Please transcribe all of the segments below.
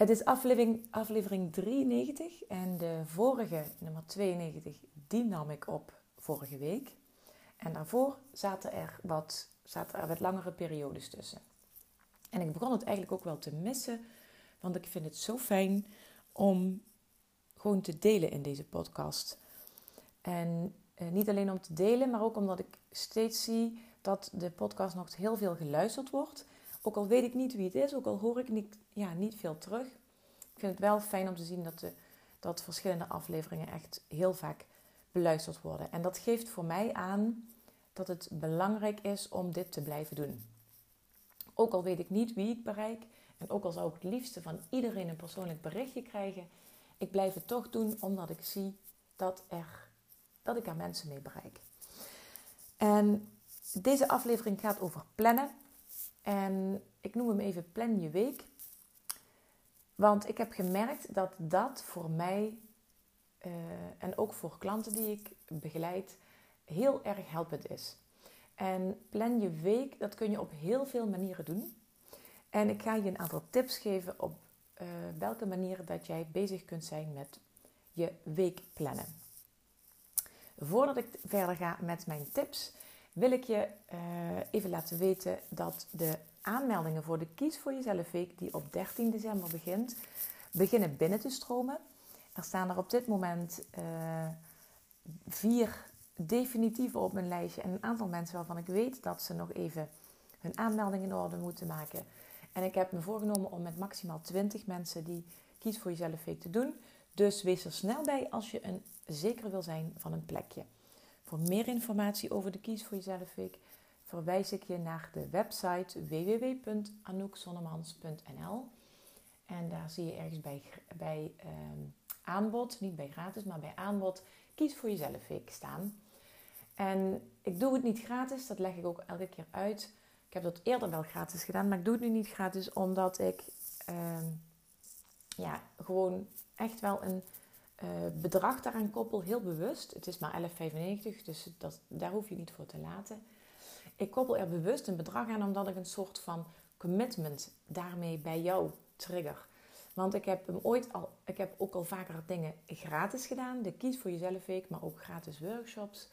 Het is aflevering, aflevering 93 en de vorige, nummer 92, die nam ik op vorige week. En daarvoor zaten er wat, zaten er wat langere periodes tussen. En ik begon het eigenlijk ook wel te missen, want ik vind het zo fijn om gewoon te delen in deze podcast. En eh, niet alleen om te delen, maar ook omdat ik steeds zie dat de podcast nog heel veel geluisterd wordt. Ook al weet ik niet wie het is, ook al hoor ik niet, ja, niet veel terug. Ik vind het wel fijn om te zien dat, de, dat verschillende afleveringen echt heel vaak beluisterd worden. En dat geeft voor mij aan dat het belangrijk is om dit te blijven doen. Ook al weet ik niet wie ik bereik en ook al zou ik het liefste van iedereen een persoonlijk berichtje krijgen, ik blijf het toch doen omdat ik zie dat, er, dat ik er mensen mee bereik. En deze aflevering gaat over plannen. En ik noem hem even Plan je week. Want ik heb gemerkt dat dat voor mij uh, en ook voor klanten die ik begeleid heel erg helpend is. En plan je week, dat kun je op heel veel manieren doen. En ik ga je een aantal tips geven op uh, welke manieren dat jij bezig kunt zijn met je week plannen. Voordat ik verder ga met mijn tips, wil ik je uh, even laten weten dat de aanmeldingen voor de Kies voor Jezelf Week, die op 13 december begint, beginnen binnen te stromen. Er staan er op dit moment uh, vier definitieve op mijn lijstje en een aantal mensen waarvan ik weet dat ze nog even hun aanmelding in orde moeten maken. En ik heb me voorgenomen om met maximaal 20 mensen die Kies voor Jezelf Week te doen. Dus wees er snel bij als je een zeker wil zijn van een plekje. Voor meer informatie over de Kies voor Jezelf Week verwijs ik je naar de website www.anoukzonnemans.nl. En daar zie je ergens bij, bij ehm, aanbod, niet bij gratis, maar bij aanbod, Kies voor Jezelf Week staan. En ik doe het niet gratis, dat leg ik ook elke keer uit. Ik heb dat eerder wel gratis gedaan, maar ik doe het nu niet gratis omdat ik ehm, ja, gewoon echt wel een uh, bedrag daaraan koppel, heel bewust. Het is maar 11,95, dus dat, daar hoef je niet voor te laten. Ik koppel er bewust een bedrag aan omdat ik een soort van commitment daarmee bij jou trigger. Want ik heb hem ooit al, ik heb ook al vaker dingen gratis gedaan. De Kies voor Jezelf Week, maar ook gratis workshops.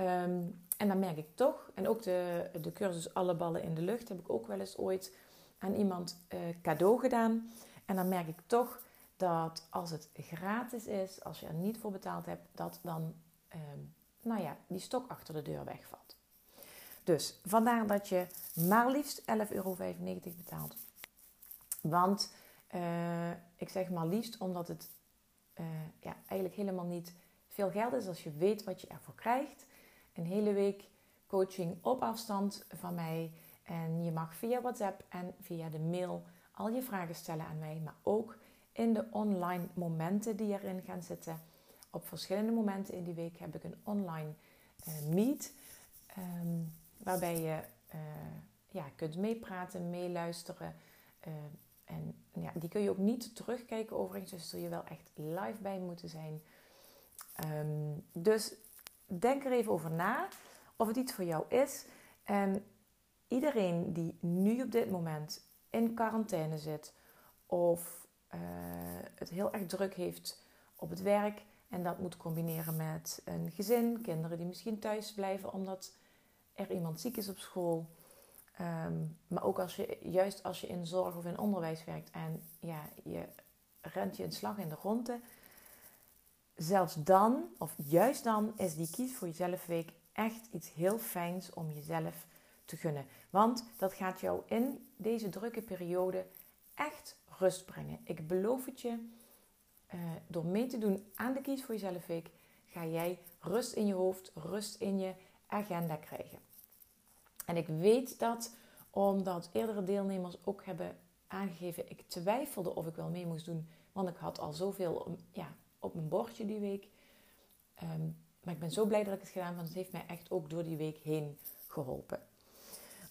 Um, en dan merk ik toch, en ook de, de cursus Alle Ballen in de Lucht heb ik ook wel eens ooit aan iemand uh, cadeau gedaan. En dan merk ik toch dat als het gratis is, als je er niet voor betaald hebt, dat dan um, nou ja, die stok achter de deur wegvalt. Dus vandaar dat je maar liefst 11,95 euro betaalt. Want uh, ik zeg maar liefst omdat het uh, ja, eigenlijk helemaal niet veel geld is als je weet wat je ervoor krijgt. Een hele week coaching op afstand van mij. En je mag via WhatsApp en via de mail al je vragen stellen aan mij, maar ook in de online momenten die erin gaan zitten. Op verschillende momenten in die week heb ik een online uh, meet. Um, waarbij je uh, ja, kunt meepraten, meeluisteren. Uh, en ja, die kun je ook niet terugkijken overigens. Dus zul je wel echt live bij moeten zijn. Um, dus denk er even over na of het iets voor jou is. En iedereen die nu op dit moment in quarantaine zit of uh, het heel erg druk heeft op het werk en dat moet combineren met een gezin, kinderen die misschien thuis blijven omdat er iemand ziek is op school. Um, maar ook als je, juist als je in zorg of in onderwijs werkt en ja, je rent je een slag in de ronde, zelfs dan, of juist dan, is die Kies voor Jezelf Week echt iets heel fijns om jezelf te gunnen. Want dat gaat jou in deze drukke periode echt rust brengen. Ik beloof het je, uh, door mee te doen aan de Kies voor Jezelf Week, ga jij rust in je hoofd, rust in je agenda krijgen. En ik weet dat omdat eerdere deelnemers ook hebben aangegeven, ik twijfelde of ik wel mee moest doen, want ik had al zoveel ja, op mijn bordje die week. Ehm, maar ik ben zo blij dat ik het gedaan heb, want het heeft mij echt ook door die week heen geholpen.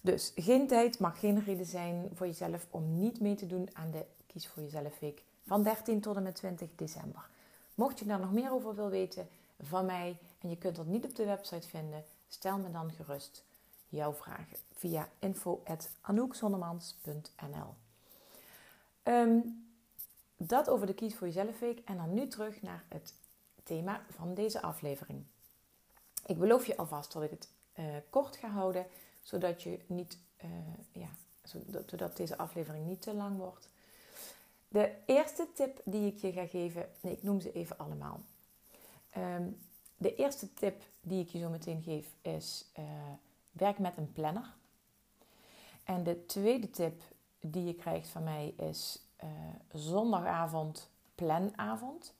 Dus geen tijd mag geen reden zijn voor jezelf om niet mee te doen aan de Kies voor Jezelf Week van 13 tot en met 20 december. Mocht je daar nog meer over wil weten van mij en je kunt dat niet op de website vinden, stel me dan gerust jouw vragen via info.anoukzonnemans.nl um, Dat over de Kies voor Jezelf Week en dan nu terug naar het thema van deze aflevering. Ik beloof je alvast dat ik het uh, kort ga houden, zodat, je niet, uh, ja, zodat deze aflevering niet te lang wordt. De eerste tip die ik je ga geven, nee, ik noem ze even allemaal. Um, de eerste tip die ik je zo meteen geef is uh, werk met een planner. En de tweede tip die je krijgt van mij is uh, zondagavond planavond.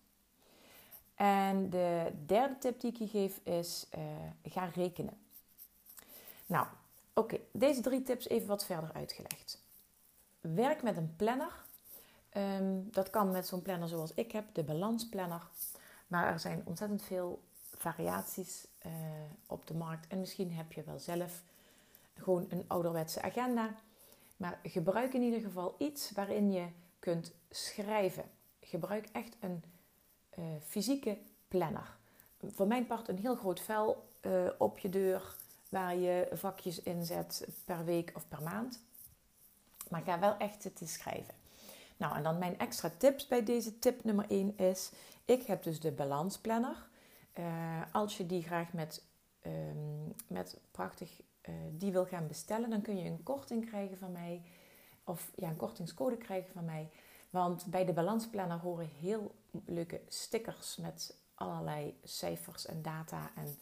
En de derde tip die ik je geef is uh, ga rekenen. Nou, oké, deze drie tips even wat verder uitgelegd. Werk met een planner. Um, dat kan met zo'n planner zoals ik heb, de balansplanner. Maar er zijn ontzettend veel variaties uh, op de markt. En misschien heb je wel zelf gewoon een ouderwetse agenda. Maar gebruik in ieder geval iets waarin je kunt schrijven. Gebruik echt een uh, fysieke planner. Voor mijn part een heel groot vel uh, op je deur waar je vakjes inzet per week of per maand. Maar ga wel echt zitten schrijven. Nou, en dan mijn extra tips bij deze tip nummer 1 is: ik heb dus de balansplanner. Uh, als je die graag met, um, met prachtig uh, die wil gaan bestellen, dan kun je een korting krijgen van mij. Of ja, een kortingscode krijgen van mij. Want bij de balansplanner horen heel leuke stickers met allerlei cijfers en data en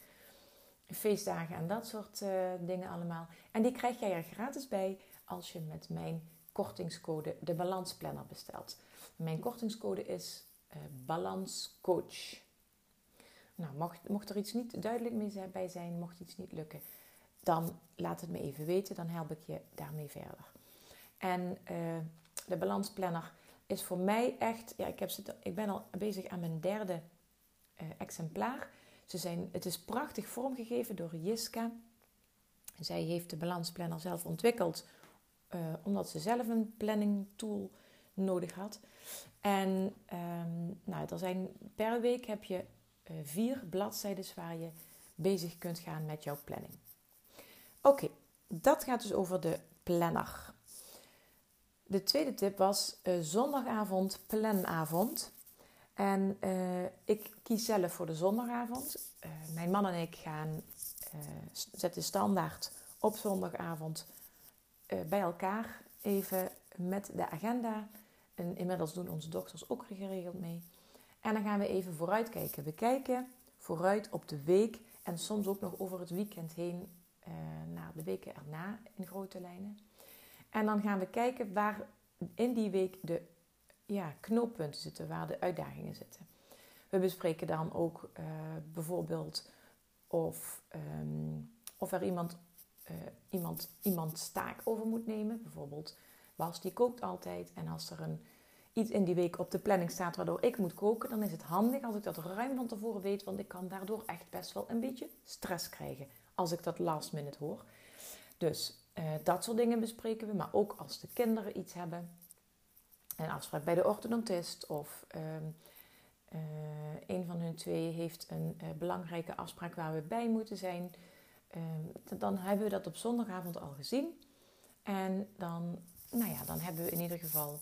feestdagen en dat soort uh, dingen allemaal. En die krijg jij er gratis bij als je met mijn kortingscode de balansplanner bestelt. Mijn kortingscode is uh, balanscoach. Nou, mocht, mocht er iets niet duidelijk mee bij zijn, mocht iets niet lukken, dan laat het me even weten, dan help ik je daarmee verder. En uh, de balansplanner is voor mij echt, ja, ik, heb zitten, ik ben al bezig aan mijn derde uh, exemplaar. Ze zijn, het is prachtig vormgegeven door Jiska. Zij heeft de balansplanner zelf ontwikkeld, uh, omdat ze zelf een planning tool nodig had. En um, nou, er zijn, per week heb je uh, vier bladzijden waar je bezig kunt gaan met jouw planning. Oké, dat gaat dus over de planner. De tweede tip was uh, zondagavond planavond. En ik kies zelf voor de zondagavond. Mijn man en ik gaan zetten standaard op zondagavond bij elkaar even met de agenda. En inmiddels doen onze dochters ook geregeld mee. En dan gaan we even vooruitkijken. We kijken vooruit op de week en soms ook nog over het weekend heen uh, naar de weken erna in grote lijnen. En dan gaan we kijken waar in die week de ja, knooppunten zitten, waar de uitdagingen zitten. We bespreken dan ook uh, bijvoorbeeld of, um, of er iemand, uh, iemand, iemand taak over moet nemen. Bijvoorbeeld Bas die kookt altijd en als er een iets in die week op de planning staat waardoor ik moet koken, dan is het handig als ik dat ruim van tevoren weet, want ik kan daardoor echt best wel een beetje stress krijgen als ik dat last minute hoor. Dus uh, dat soort dingen bespreken we, maar ook als de kinderen iets hebben, een afspraak bij de orthodontist of um, uh, een van hun twee heeft een belangrijke afspraak waar we bij moeten zijn, ehm, dan hebben we dat op zondagavond al gezien. En dan, nou ja, dan hebben we in ieder geval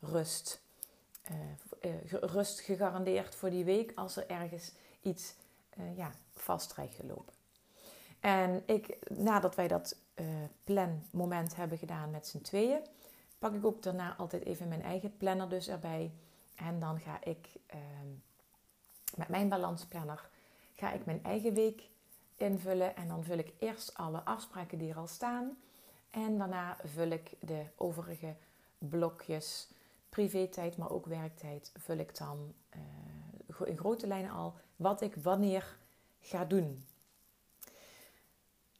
rust. Uh, rust gegarandeerd voor die week als er ergens iets uh, ja, vast gelopen. En ik, nadat wij dat planmoment hebben gedaan met z'n tweeën, pak ik ook daarna altijd even mijn eigen planner dus erbij. En dan ga ik ehm, Met mijn balansplanner ga ik mijn eigen week invullen en dan vul ik eerst alle afspraken die er al staan. En daarna vul ik de overige blokjes, privé-tijd, maar ook werktijd, vul ik dan uh, in grote lijnen al wat ik wanneer ga doen.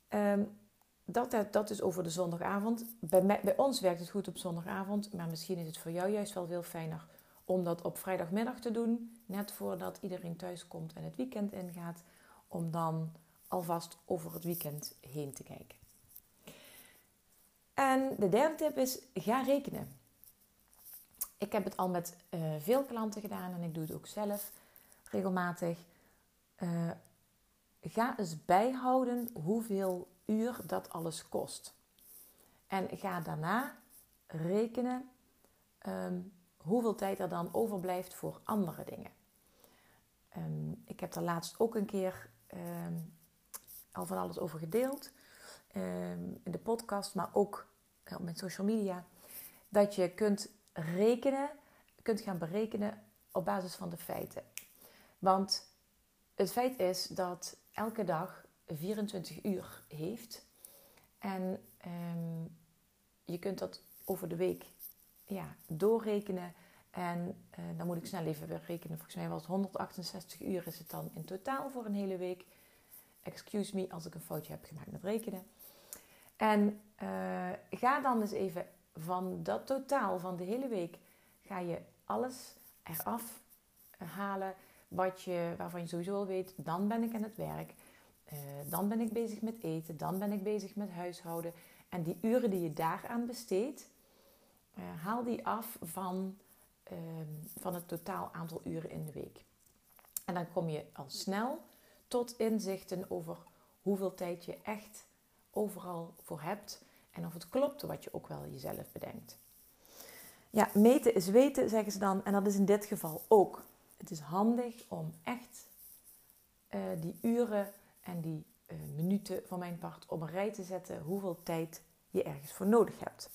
Um, dat, dat is over de zondagavond. Bij, bij ons werkt het goed op zondagavond, maar misschien is het voor jou juist wel veel fijner om dat op vrijdagmiddag te doen, net voordat iedereen thuis komt en het weekend ingaat, om dan alvast over het weekend heen te kijken. En de derde tip is: ga rekenen. Ik heb het al met uh, veel klanten gedaan en ik doe het ook zelf regelmatig. Uh, ga eens bijhouden hoeveel uur dat alles kost. En ga daarna rekenen um, hoeveel tijd er dan overblijft voor andere dingen. Um, ik heb er laatst ook een keer um, al van alles over gedeeld. in de podcast, maar ook op mijn social media. Dat je kunt rekenen, kunt gaan berekenen op basis van de feiten. Want het feit is dat elke dag 24 uur heeft. En um, je kunt dat over de week ja, doorrekenen. En uh, dan moet ik snel even rekenen. Volgens mij was het 168 uur is het dan in totaal voor een hele week. Excuse me als ik een foutje heb gemaakt met rekenen. En uh, ga dan eens even van dat totaal van de hele week, ga je alles eraf halen wat je, waarvan je sowieso al weet, dan ben ik aan het werk. Uh, dan ben ik bezig met eten, dan ben ik bezig met huishouden. En die uren die je daaraan besteedt, uh, haal die af van, uh, van het totaal aantal uren in de week. En dan kom je al snel tot inzichten over hoeveel tijd je echt overal voor hebt en of het klopt wat je ook wel jezelf bedenkt. Ja, meten is weten, zeggen ze dan. En dat is in dit geval ook. Het is handig om echt uh, die uren en die uh, minuten van mijn part op een rij te zetten hoeveel tijd je ergens voor nodig hebt.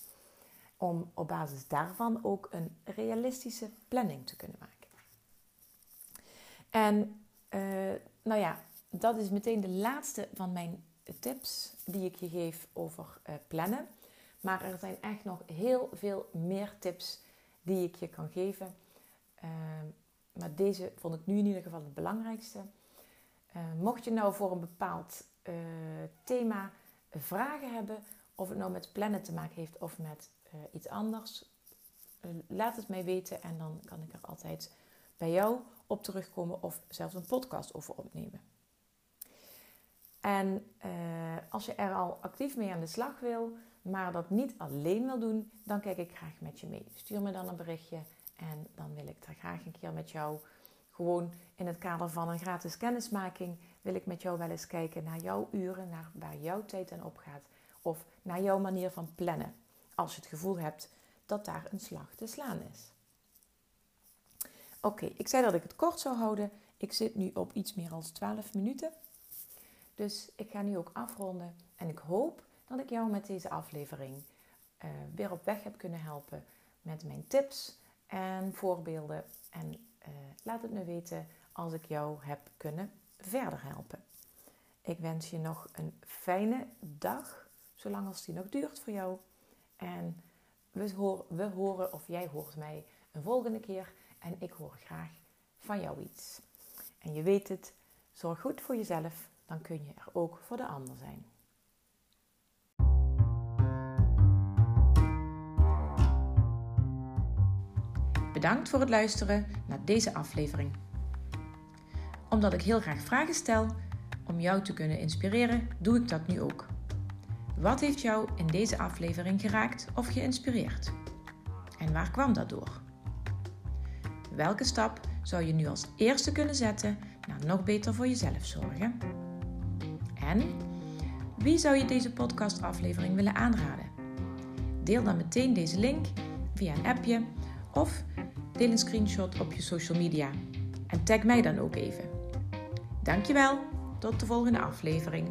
Om op basis daarvan ook een realistische planning te kunnen maken. En uh, nou ja, dat is meteen de laatste van mijn tips die ik je geef over uh, plannen. Maar er zijn echt nog heel veel meer tips die ik je kan geven. Uh, maar deze vond ik nu in ieder geval het belangrijkste. Uh, mocht je nou voor een bepaald uh, thema vragen hebben, of het nou met plannen te maken heeft of met uh, iets anders, laat het mij weten en dan kan ik er altijd bij jou op terugkomen of zelfs een podcast over opnemen. En als je er al actief mee aan de slag wil, maar dat niet alleen wil doen, dan kijk ik graag met je mee. Stuur me dan een berichtje en dan wil ik daar graag een keer met jou, gewoon in het kader van een gratis kennismaking, wil ik met jou wel eens kijken naar jouw uren, naar waar jouw tijd aan opgaat. Of naar jouw manier van plannen. Als je het gevoel hebt dat daar een slag te slaan is. Oké, ik zei dat ik het kort zou houden. Ik zit nu op iets meer dan 12 minuten. Dus ik ga nu ook afronden. En ik hoop dat ik jou met deze aflevering uh, weer op weg heb kunnen helpen met mijn tips en voorbeelden. En uh, laat het me weten als ik jou heb kunnen verder helpen. Ik wens je nog een fijne dag, zolang als die nog duurt voor jou. En we we horen, of jij hoort mij een volgende keer. En ik hoor graag van jou iets. En je weet het, zorg goed voor jezelf, dan kun je er ook voor de ander zijn. Bedankt voor het luisteren naar deze aflevering. Omdat ik heel graag vragen stel om jou te kunnen inspireren, doe ik dat nu ook. Wat heeft jou in deze aflevering geraakt of geïnspireerd? En waar kwam dat door? Welke stap zou je nu als eerste kunnen zetten naar nog beter voor jezelf zorgen? En wie zou je deze podcastaflevering willen aanraden? Deel dan meteen deze link via een appje of Deel een screenshot op je social media en tag mij dan ook even. Dankjewel, tot de volgende aflevering.